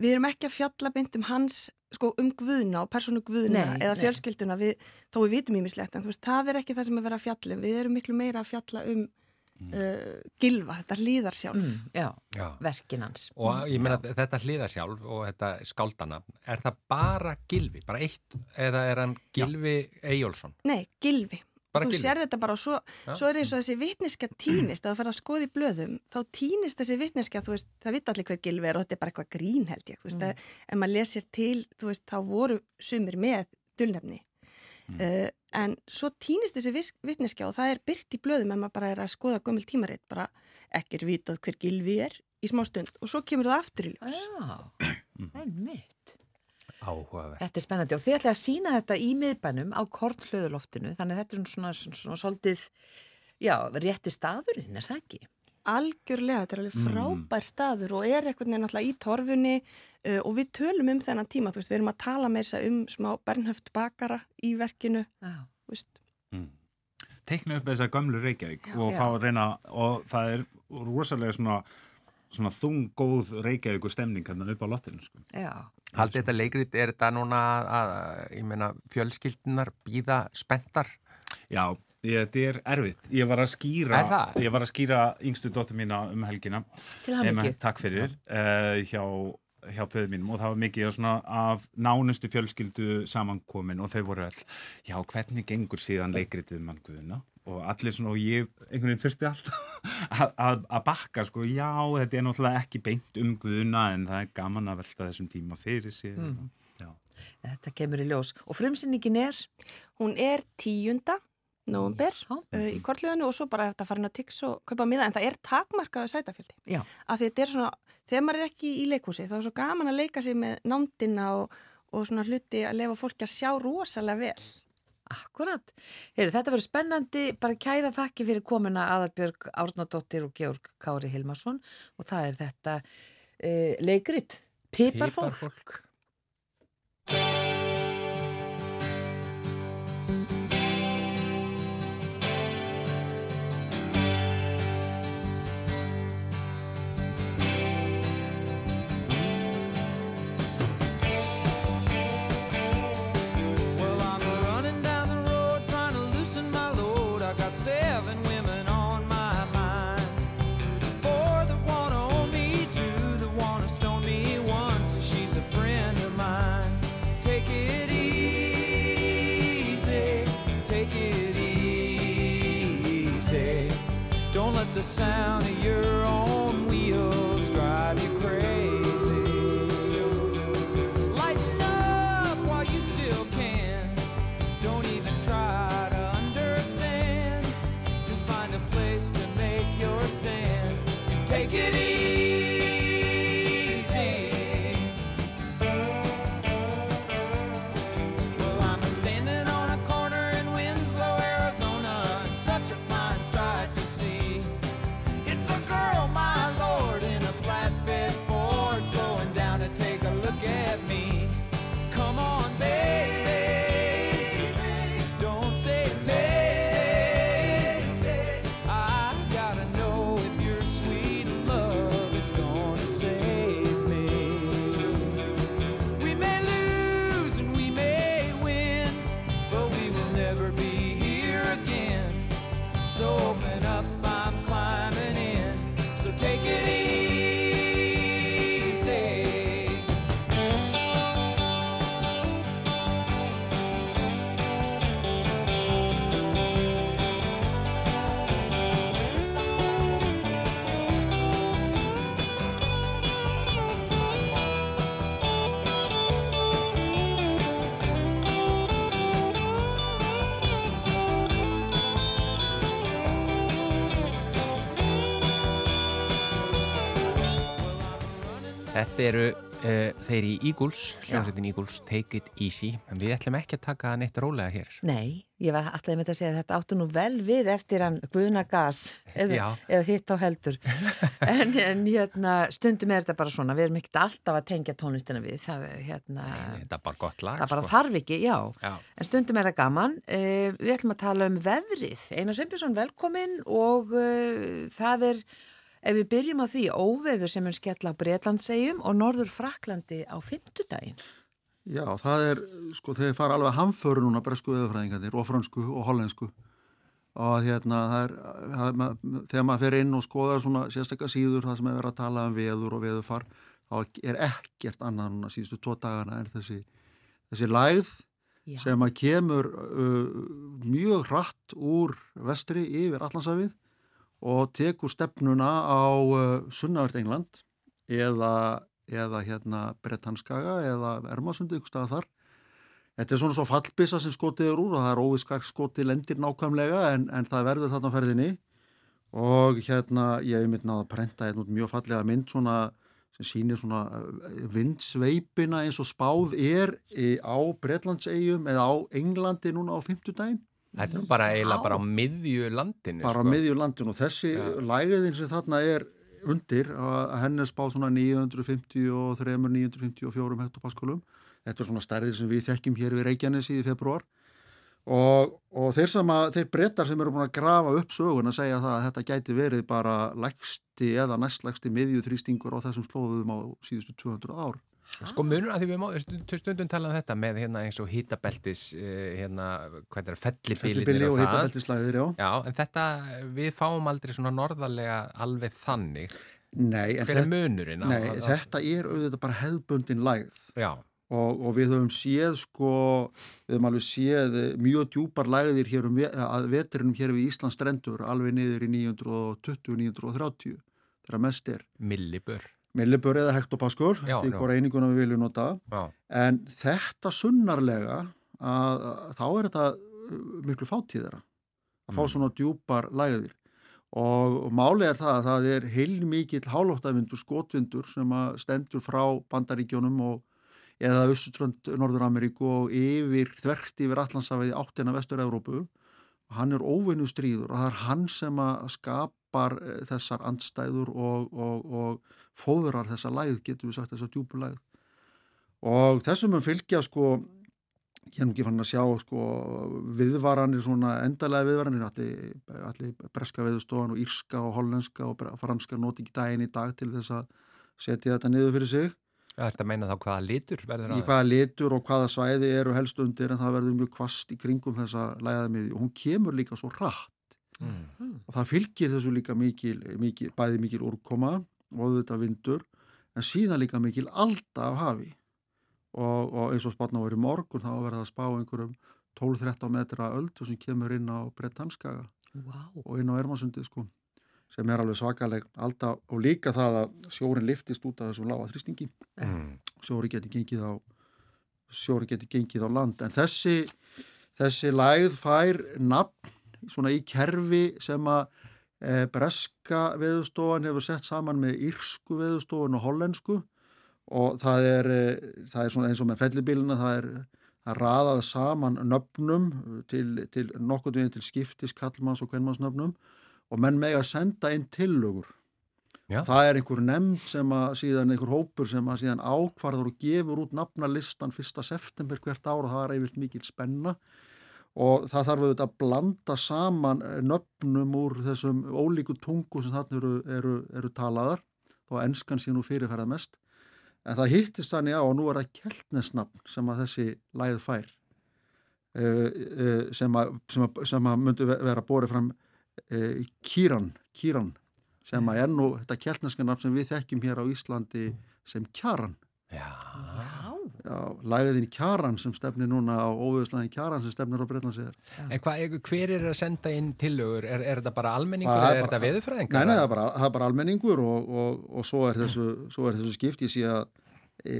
við erum ekki að fjalla beint um hans, sko, um guðna og persónu guðna Nei, eða fjölskylduna, við, þó við vitum ímislegt, en þú veist, það er ekki það sem er verið að fjalla um. Við erum miklu meira að fjalla um uh, gilva, þetta hlýðar sjálf. Mm, já, já. verkin hans. Og ég meina þetta hliða sjálf og þetta skáldana, er það bara Gilvi, bara eitt, eða er hann Gilvi Eyjólfsson? Nei, gilvi. Bara þú sér þetta bara og svo, Já. svo er eins og þessi vitneska týnist, að þú fer að skoða í blöðum, þá týnist þessi vitneska, þú veist, það vitt allir hver gilvi er og þetta er bara eitthvað grín held ég, þú veist, mm. ef maður lesir til, þú veist, þá voru sumir með dulnefni. Uh, en svo týnist þessi vitneska og það er byrt í blöðum ef maður bara er að skoða gömul tímaritt, bara ekki er vitað hver gilvi er í smá stund og svo kemur það aftur í ljós. Já, en mitt. Áhugaverð. Þetta er spennandi og þið ætlaði að sína þetta í miðbænum á kornhlöðuloftinu þannig að þetta er svona, svona, svona svolítið, já, rétti staðurinn, er það ekki? Algjörlega, þetta er alveg frábær staður og er eitthvað nefnilega í torfunni uh, og við tölum um þennan tíma, þú veist, við erum að tala með þess að um smá Bernhöft bakara í verkinu, Já. þú veist. teikna upp þessa gömlu Reykjavík og Já. fá að reyna og það er rosalega svona, svona þungóð Reykjavíkur stemning hérna upp á lottinu sko. Já. Haldið þetta leikrit, er þetta núna að, að ég meina, fjölskyldunar býða spenntar? Já, þetta er erfitt ég var að skýra Er það? ég var að skýra yngstu dóttur mína um helgina Til hamingju. Em, Takk fyrir uh, hjá, hjá föðu mínum og það var mikið svona af nánustu fjölskyldu samankomin og þau voru all já, hvernig gengur síðan leikritið mann Guðuna og allir svona og ég einhvern veginn fyrstu allt [LAUGHS] að, að, að bakka sko, já, þetta er náttúrulega ekki beint um Guðuna en það er gaman að velta þessum tíma fyrir sér Mm. Þetta kemur í ljós. Og frumsinningin er? Hún er tíunda nóvumber Já. uh, í kortliðinu og svo bara er þetta farin að tix og kaupa miða, en það er takmarkaðu sætafjöldi. Af því þetta er svona, þegar maður er ekki í leikhúsi, þá er svo gaman að leika sig með nándina og, og svona hluti að lefa fólki að sjá rosalega vel. Akkurat. Heyri, þetta verður spennandi, bara kæra þakki fyrir komuna Aðarbjörg Árnadóttir og Georg Kári Hilmarsson og það er þetta uh, leikrit, Piparfólk. Piparfólk. Seven women on my mind. Four that wanna own me, two that wanna stone me, one so she's a friend of mine. Take it easy, take it easy. Don't let the sound of your Þetta eru uh, þeir í Eagles, hljómsveitin Eagles, Take It Easy, en við ætlum ekki að taka neitt rólega hér. Nei, ég var alltaf með að segja að þetta áttu nú vel við eftir hann Guðna Gas eða, eða hitt á heldur [LAUGHS] en, en hérna, stundum er þetta bara svona við erum ekkert alltaf að tengja tónlistina við það, hérna, Þetta er bara gott lag, það bara sko. þarf ekki, já. Já. en stundum er það gaman uh, við ætlum að tala um veðrið Einar Sveinbjörnsson velkomin og uh, það er ef við byrjum á því óveður sem mun skella á Breitlandsegjum og Norður Fraklandi á fimmtudaginn. Já, það er, sko, þeir fara alveg hamföru núna bresku eðurfræðingarnir og fransku og hollensku. Og hérna, það er, það er ma- þegar maður fer inn og skoðar svona sérstakka síður það sem er verið að tala um veður og veðurfar þá er ekkert annað núna síðustu tvo dagana en þessi, þessi lægð Já. sem að kemur uh, mjög hratt úr vestri yfir Allandsafið og tekur stefnuna á uh, Sunnavert England eða, eða hérna Bretanskaga eða Ermasundi ykkur staða þar. Þetta er svona svo fallbissa sem skotið er úr og það er óviskar skotið lendir nákvæmlega en, en það verður þarna ferðinni og hérna ég hef mynd náða að prenta hérna út mjög fallega mynd svona sem sýnir svona eh, vindsveipina eins og spáð er á Bretlandsegjum eða á Englandi núna á fimmtudaginn Þetta er bara eiginlega bara á miðju landinu. bara á sko. miðju landinu og þessi Já. lægiðin sem þarna er undir að henni er spáð svona 953, 954 hektopaskulum þetta er svona stærðir sem við þekkjum hér við Reykjanesi í februar og, og þeir, sem að, þeir brettar sem eru búin að grafa upp sögun að segja það að þetta gæti verið bara lægsti eða næstlægsti miðju þrýstingur á þessum slóðum á síðustu 200 ár Sko munur að því við má, stund- stundum tala um þetta með hérna eins og hitabeltis uh, hérna, hvað er það, Fellibili fellibilir og hitabeltislæðir, já Já, en þetta, við fáum aldrei svona norðarlega alveg þannig. Nei, en þetta, munurinn? nei, á- þetta er auðvitað bara hefðbundin lægð Já, og, og við höfum séð sko, við höfum alveg séð eh, mjög djúpar lægðir hér um að veturinnum hér við Íslands strendur alveg niður í 920-930 þegar mest er. millibur. Millibur eða hektopaskur, þetta er hvora eininguna við viljum nota. Já, en þetta sunnarlega að, að þá er þetta uh, miklu fátíðara að fá Mm. svona djúpar lægðir. Og, og málið er það að það er heilmikill hálóttavindur, skotvindur sem að stendur frá bandaríkjónum og eða Össutrönd Norður-Ameríku og yfir þvert yfir Allandsafið í áttina Vestur-Európu og hann er óvinnu stríður og það er hann sem að skapar eh, þessar andstæður og, og, og fóðurar þessa læð, getur við sagt þessa djúpu læð og þessum um fylgja sko ég er nú ekki fann að sjá sko viðvaranir svona endalega viðvaranir allir, allir breska viðstofan og írska og hollenska og franska noti ekki daginn í dag til þess að setja þetta niður fyrir sig. Það er að meina þá hvaða litur verður í að hvaða litur og hvaða svæði eru helst undir en það verður mjög kvast í kringum þessa læðamiði og hún kemur líka svo rætt Mm. og það fylgir þessu líka mikil, mikil bæði mikil úrkoma og auðvitað vindur en síðan líka mikil alda af hafi og, og eins og spátna var í morgun þá verða að spá einhverjum 12-13 metra öldu sem kemur inn á Brettanskaga Vá. og inn á Ermarsundið sko sem er alveg svakaleg alda og líka það að sjórin liftist út af þessum lága þrýstingi Mm. sjóri geti gengið á sjóri geti gengið á land en þessi þessi lægð fær nafn svona í kerfi sem að e, breska veðustofan hefur sett saman með írsku veðustofan og hollensku og það er, e, það er svona eins og með fellibíluna það er er raðað saman nöfnum til, til veginn til skiptis, kallmanns og kvenmannsnöfnum og menn meg að senda inn tillögur Já. það er einhver nefnd sem að síðan einhver hópur sem að síðan ákvarður og gefur út nafnalistan 1. september hvert ár og það er eiginlega mikil spenna og það þarf auðvitað að blanda saman eh, nöfnum úr þessum ólíku tungu sem þarna eru, eru, eru talaðar. Og ennskan sé nú fyrirferða mest. En það hittist þannig á og nú er það keltnesnafn sem að þessi læð fær uh, uh, sem að, sem að, sem að myndu ve- vera borið fram Kíran, Kíran sem að er nú þetta keltneska nafn sem við þekkjum hér á Íslandi sem Kjaran. Já. Læðin Kjaran sem stefnir núna á óviðslæðin Kjaran sem stefnir á Breitlandsíðar En hva, hver er að senda inn tillögur? Er, er þetta bara almenningur er eða er bara- þetta veðurfræðingar? Nei, nei, það er bara, það er bara almenningur og, og, og svo, er þessu, svo er þessu skipt ég sé að e,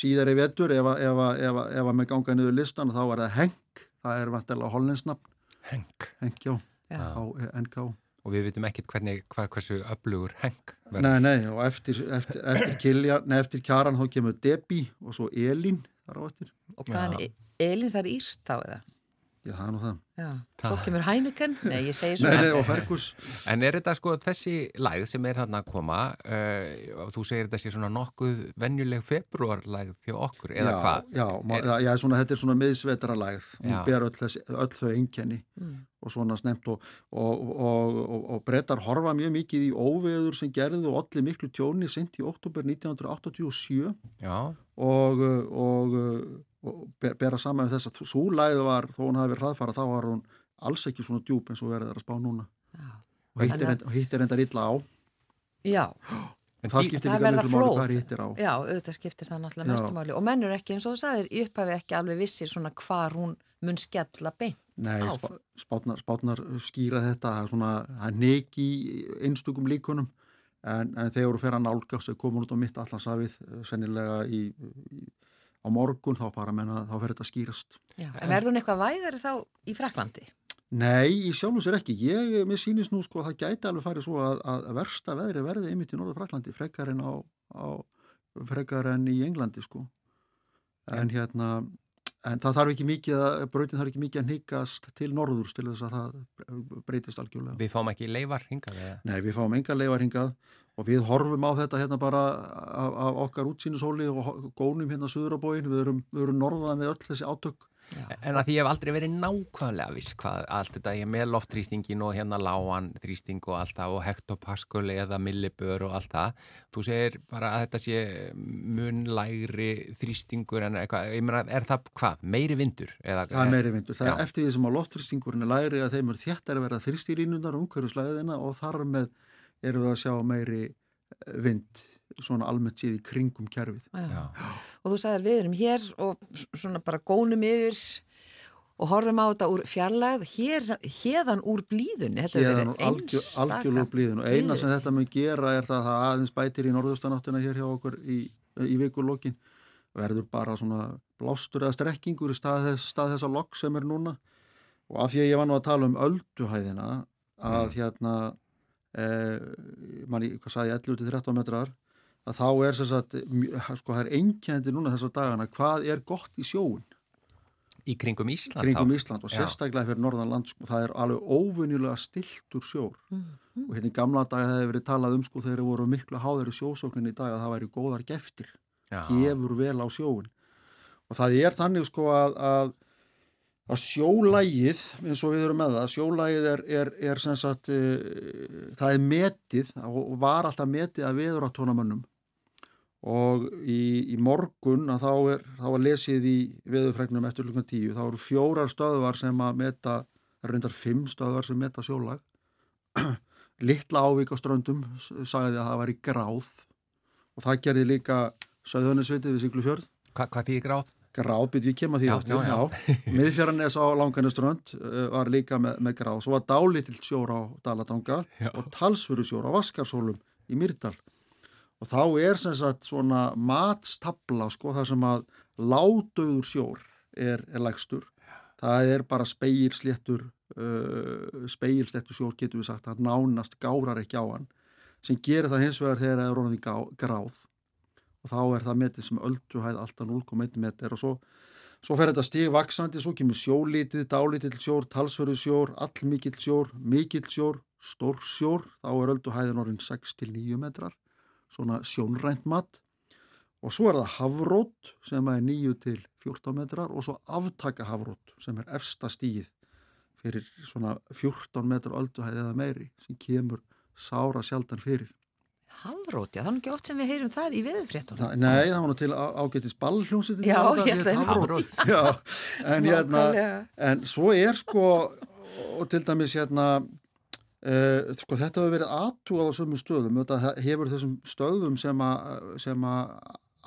síðar í vetur ef, að- ef, að- ef, að- ef að með ganga niður listan þá er það Henk, það er vantilega hollensnafn, Henk. Henk, já, á NK. Og við vitum ekkit hvernig, hvað, hversu öflugur Henk verður. Nei, nei, og eftir, eftir, eftir, kilja, nei, eftir Kjaran þá kemur Debbie og svo Elín þar á eftir. Og hvaðan, Elin það er íst þá eða? Já, það er nú það. Já. Svo kemur Heineken, nei ég segi Nei, svona. nei, og Fergus. En er þetta sko þessi lægð sem er þarna að koma, uh, þú segir þetta sé svona nokkuð venjuleg februarlægð fyrir okkur, eða já, hvað? Já, ma- já, já, svona, þetta er svona miðsvetara lægð, hún ber öll, þessi, öll þau einkenni og svona snemt og, og, og, og, og brettar horfa mjög mikið í óveður sem gerðu og allir miklu tjóni sent í oktober 1987 Já, og, og, og ber- bera saman með þess að svo lægð var, þó hún hafi verið hraðfara, þá var hún alls ekki svona djúb eins og verið er að spá núna Já. og hitt Þannig að- enda- illa á Já, en það skiptir líka miklu máli flóð. hvað hitt er á já, auðvitað skiptir það náttúrulega Já. mestu máli. Og menn eru ekki eins og þú sagðir, í upphafi ekki alveg vissir svona hvar hún mun skella beint Nei, á. spá- spátnar, spátnar skýra þetta, svona, það er neki í einstökum líkunum en, en þegar þú fer að nálgast komur út á mitt allansafið, sennilega í, í, á morgun, þá fara menna, þá fer þetta skýrast. Já. En verður hún eitthvað vægari þá í Fraklandi? Nei, í sjálfum sér ekki. Ég, mér sýnist nú sko að það gæti alveg farið svo að, að versta veðri verði einmitt í Norður Fraklandi, frekar en á, á frekar en í Englandi sko. En hérna, en það þarf ekki mikið að, brautin þarf ekki mikið að nýkast til norðurs til þess að það breytist algjörlega. við fáum ekki leifar hingað eða? Nei, við fáum enga leifar hingað og við horfum á þetta hérna bara af, af okkar útsýnishóli og gónum hérna suður á bóin, við erum, við erum norðan við öll þessi átök. En að því ég hef aldrei verið nákvæmlega viss hvað allt þetta, ég með loftþrýstingin og hérna lágan þrýsting og allt það og hektopascal eða millibör og allt það. Þú segir bara að þetta sé munlægri þrýstingur en eitthvað, ég meina, er það hvað? Meiri vindur? Eða, Það er meiri vindur. Það er eftir því sem að loftþrýstingurinn er lægri að þeim er þéttari að vera þrýstilínunar umhverjuslæðina og þar með erum við að sjá meiri eh, vind svona almennt síð í kringum kerfið. Já. Og þú sagðir við erum hér og svona bara gónum yfir og horfum á þetta úr fjarlægð, hér, hérðan úr blíðunni. Þetta hefur Héðan verið algjör, einstaka algjörlúr blíðin og eina sem þetta mun gera er það að það aðeins bætir í norðustanáttina hér hjá okkur í, í vikulokkin verður bara svona blástur eða strekkingur í stað þess, stað þess að lokk sem er núna og af því að ég var nú að tala um ölduhæðina að hérna eh, manni, hvað sagði ég, 11-13 metrar að þá er sem sagt, mj- sko það er einkjændi núna þessar dagana, hvað er gott í sjóun Í kringum Ísland kringum? Ísland og sérstaklega fyrir norðanland sko, það er alveg óvinjulega stiltur sjór. Og hérna í gamla daga hefði verið talað um sko þegar voru miklu háðari sjósóknin í dag að það væri góðar geftir Já. gefur vel á sjóun og það er þannig sko að, að, að sjólægið eins og við erum með það, sjólægið er, er, er sem sagt uh, það er metið og var alltaf metið að veðuratónamönnum og í, í morgun að þá er, þá er lesið í veðurfregnum eftir klukkan tíu, þá eru fjórar stöðvar sem að meta, það eru reyndar fimm stöðvar sem meta sjólag. [CLEARS THROAT] Litla ávík á ströndum sagði að það var í gráð. Og það gerði líka söðunisvitið við Siglufjörð. Hva, hvað þýðir gráð? gráð, byrju kem að því Já, aftur, já, já. [LAUGHS] miðfjaranes á langaniströnd uh, var líka með, með gráð, svo var dálítill sjór á Dalatanga Já. og talsfuru sjór á Vaskarsólum í Myrdal og þá er sem sagt svona matstabla sko þar sem að ládauður sjór er, er lægstur. Það er bara speilsléttur uh, speilsléttur sjór getur við sagt. Að nánast gárar ekki á hann sem gerir það hins vegar þegar það er gá- gráð. Og þá er það metið sem ölduhæð alltaf 0,1 metr og svo, svo fer þetta stig vaksandi, svo kemur sjólítið, dálítill sjór, talsverðu sjór, allmikill sjór, mikill sjór, stór sjór, þá er ölduhæðin orðin 6-9 metrar, svona sjónrænt mat og svo er það hafrót sem er 9-14 metrar og svo aftaka hafrót sem er efsta stíð fyrir svona 14 metrar ölduhæð eða meiri sem kemur sára sjaldan fyrir. Hafrót, já, það er ekki oft sem við heyrum það í veðurfréttunum. Það, nei, það var nú til á- ágætis ballhljómsið Já, ég held að- hafrót. [LAUGHS] Já, en hérna, en svo er sko, og til dæmis hérna, uh, sko þetta hefur verið aðtúað á sömum stöðum, þetta hefur þessum stöðum sem að,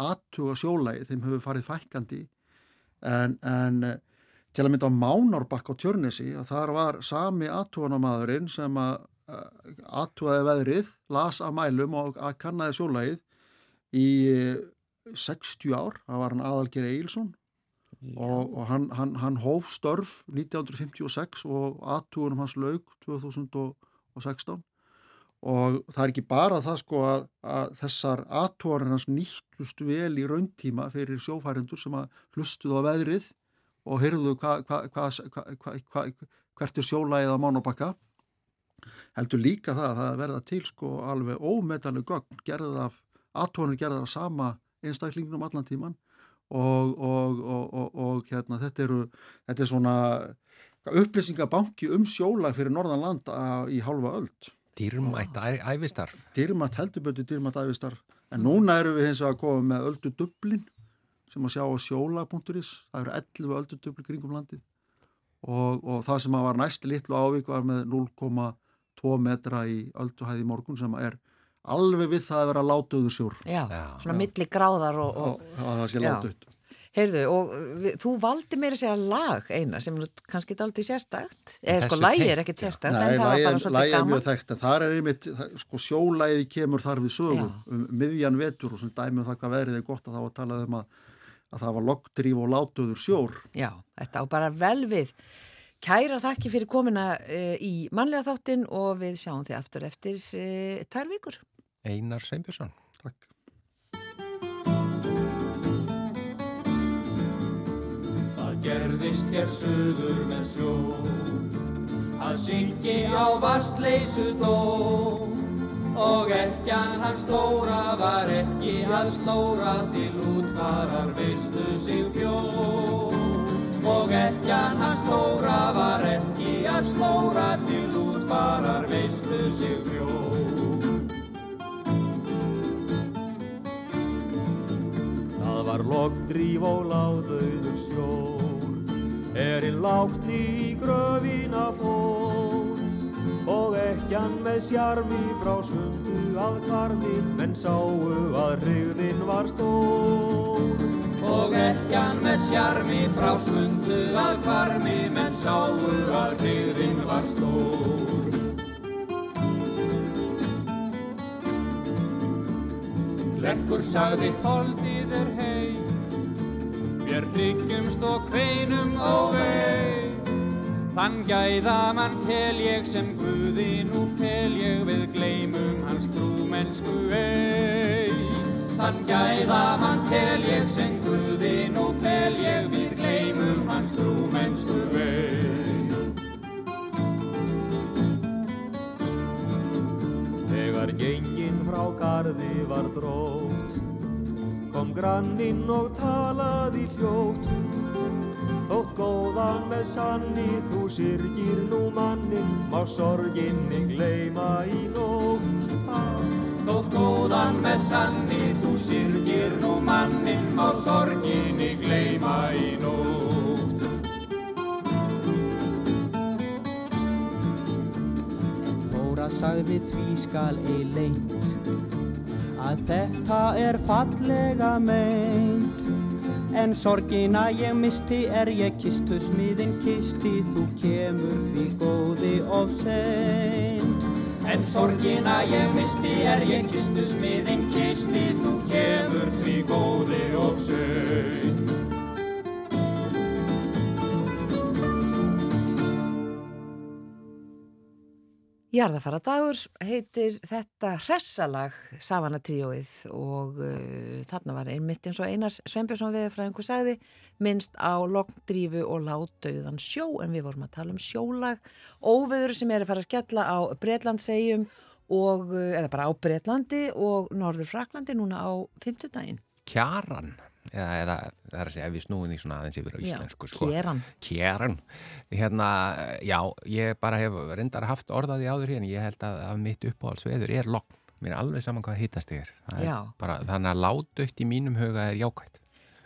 aðtúa sjólægi, þeim hefur farið fækkandi, en, en eh, til að mynda á Mánárbakk á Tjörnesi, að þar var sami aðtúanamaðurinn sem að aðtúaði veðrið, las að mælum og að kannaði sjólægið í eh, 60 ár, það var hann Aðalger Eilsson og, og hann, hann, hann hóf störf 1956 og aðtúunum hans laug 2016 og það er ekki bara það sko að, að þessar aðtúanir hans nýttust vel í rauntíma fyrir sjófærendur sem að hlustuðu á veðrið og heyrðu hva, hva, hva, hva, hva, hvert er sjólægið á mánabakka. Heldur líka það að það verða til sko alveg ómetanlega gögn gerðið af aðtúanir gerðið af sama einstaklingnum allan tíman og, og, og, og, og hérna, þetta, eru, þetta er svona upplýsingabanki um sjólag fyrir Norðanland í hálfa öld. Dýrmætt æ- ævistarf. Dýrmætt heldubötu, dýrmætt æfistarf. En núna eru við hins að koma með öldu dublin sem að sjá á sjóla.is. Það eru 11 öldu dubli kringum landið og, og það sem að var næst litlu ávík var með 0,2 metra í ölduhæði morgun sem er alveg við það að vera látuður sjór. Já, Já. svona milli gráðar og, Og, og það sé Já. látuð. heyrðu, og við, þú valdi meira að segja lag eina sem kannski daldi sérstakt, eða sko lægi er ekkert já. sérstakt, Nei, en það var lagið bara er- er mjög þekkt, en þar er einmitt, sko sjólæði kemur þar við sögum Já. um miðjan vetur og sem dæmi um það hvað verið er gott að það var talað um að, að það var loggdrýf og látuður sjór. Já, þetta á bara vel við. Kæra þakki fyrir komina uh, í mannlega þáttin og við sjáum þið aftur eftir uh, tvær vikur. Einar Sveinbjörnsson. Takk. Það gerðist hér suður með sjó að syngi á vastleysu dó og ekkjan hans stóra var ekki að slóra til útfarar veistu sig bjó og ekkjan hans stóra var ekki að slóra til útfarar veistu sig bjó Það var loggdrýf og láðauður sjór Erinn lágt í gröfina fór. Og ekkjan með sjarmi frá sundu að karmi Menn sáu að hrigðin var stór. Og ekkjan með sjarmi frá sundu að karmi Menn sáu að hrigðin var stór. Lekkur sagði holdið er hei Vér hryggjumst og kveinum og vei Þann gæða mann tel ég sem Guði nú fel ég við gleymum hans trúmennsku ei Þann gæða mann tel ég sem Guði nú fel ég við gleymum hans trúmennsku vei. Þegar gengin frá garði var drótt, kom granninn og talaði hljótt. Þótt góðan með sanni þú syrgir nú mannin, má sorginni gleyma í nótt. Þótt góðan með sanni þú syrgir nú mannin, má sorginni gleyma í nótt. Þóra sagði því skal ei leint að þetta er fallega meint En sorgina ég misti er ég kistu smiðin kisti þú kemur því góði of seint En sorgina ég misti er ég kistu smiðin kisti, þú kemur því góði og sögn. Jarðafara dagur heitir þetta hressalag Savana tríóið og uh, þarna var einmitt eins og Einar Sveinbjörnsson viðfræðingur sagði minnst á lokndrífu og látauðan sjó en við vorum að tala um sjólag óveður sem er að fara að skella á Breitlandsegjum og, uh, eða bara á Breitlandi og Norður Fraklandi núna á fymtudaginn. Kjaran eða, eða það er að segja ef við snúum því svona aðeins yfir á íslensku sko. Kjeran. Kjeran hérna, já, ég bara hef reyndar haft orðaði áður hérna ég held að, að mitt uppáhaldsveður er logn mér er alveg saman hvað hittast þér bara, þannig að látugt í mínum huga er jákvætt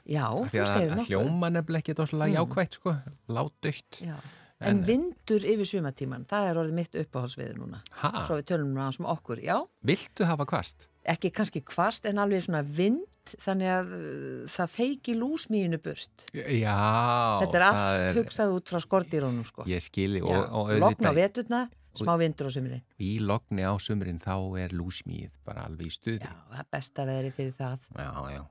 Já, þú segir nokkuð. hljóma nefnilega ekki dóslega Mm. jákvætt sko, látugt Já. En, vindur yfir sumatíman, það er orðið mitt uppáhaldsveður núna. Ha? Svo við tölum núna sem okkur, já. Viltu hafa kvast? Ekki kannski kvast en alveg svona vind, þannig að uh, það feiki lúsmíinu burt. Já, Þetta er allt hugsað út frá skordýrónum, sko. Ég og Logn á veturna, smá vindur á sumrin. í logni á sumrin þá er lúsmíð bara alveg í stuði. Já, það er besta veðri fyrir það. Já, já.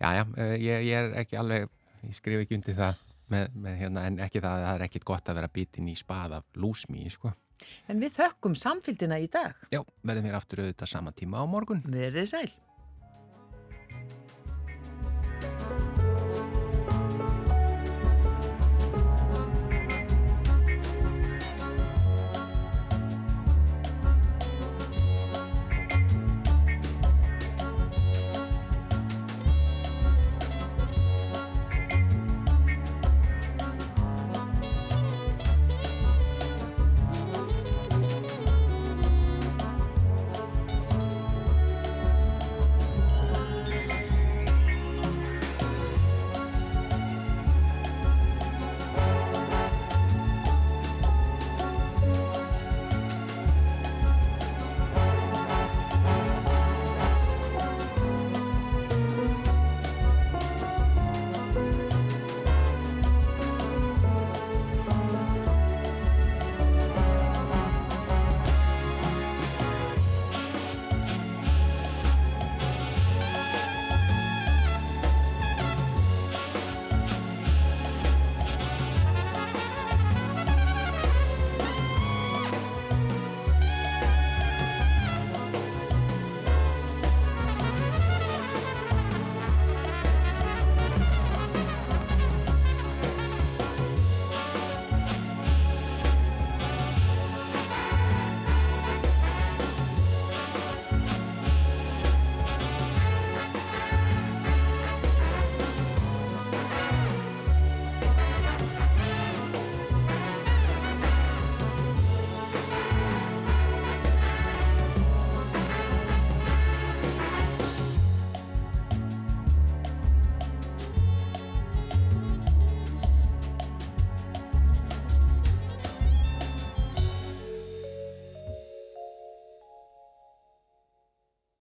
Já, já, eh, ég, ég er ekki alveg, ég skrif ekki undir það með, með hérna, en ekki það að það er ekkit gott að vera bitin í spað af lúsmíð, sko. En við þökkum samfylgdina í dag. Já, verðum hér aftur auðvitað sama tíma á morgun. Verðið sæl.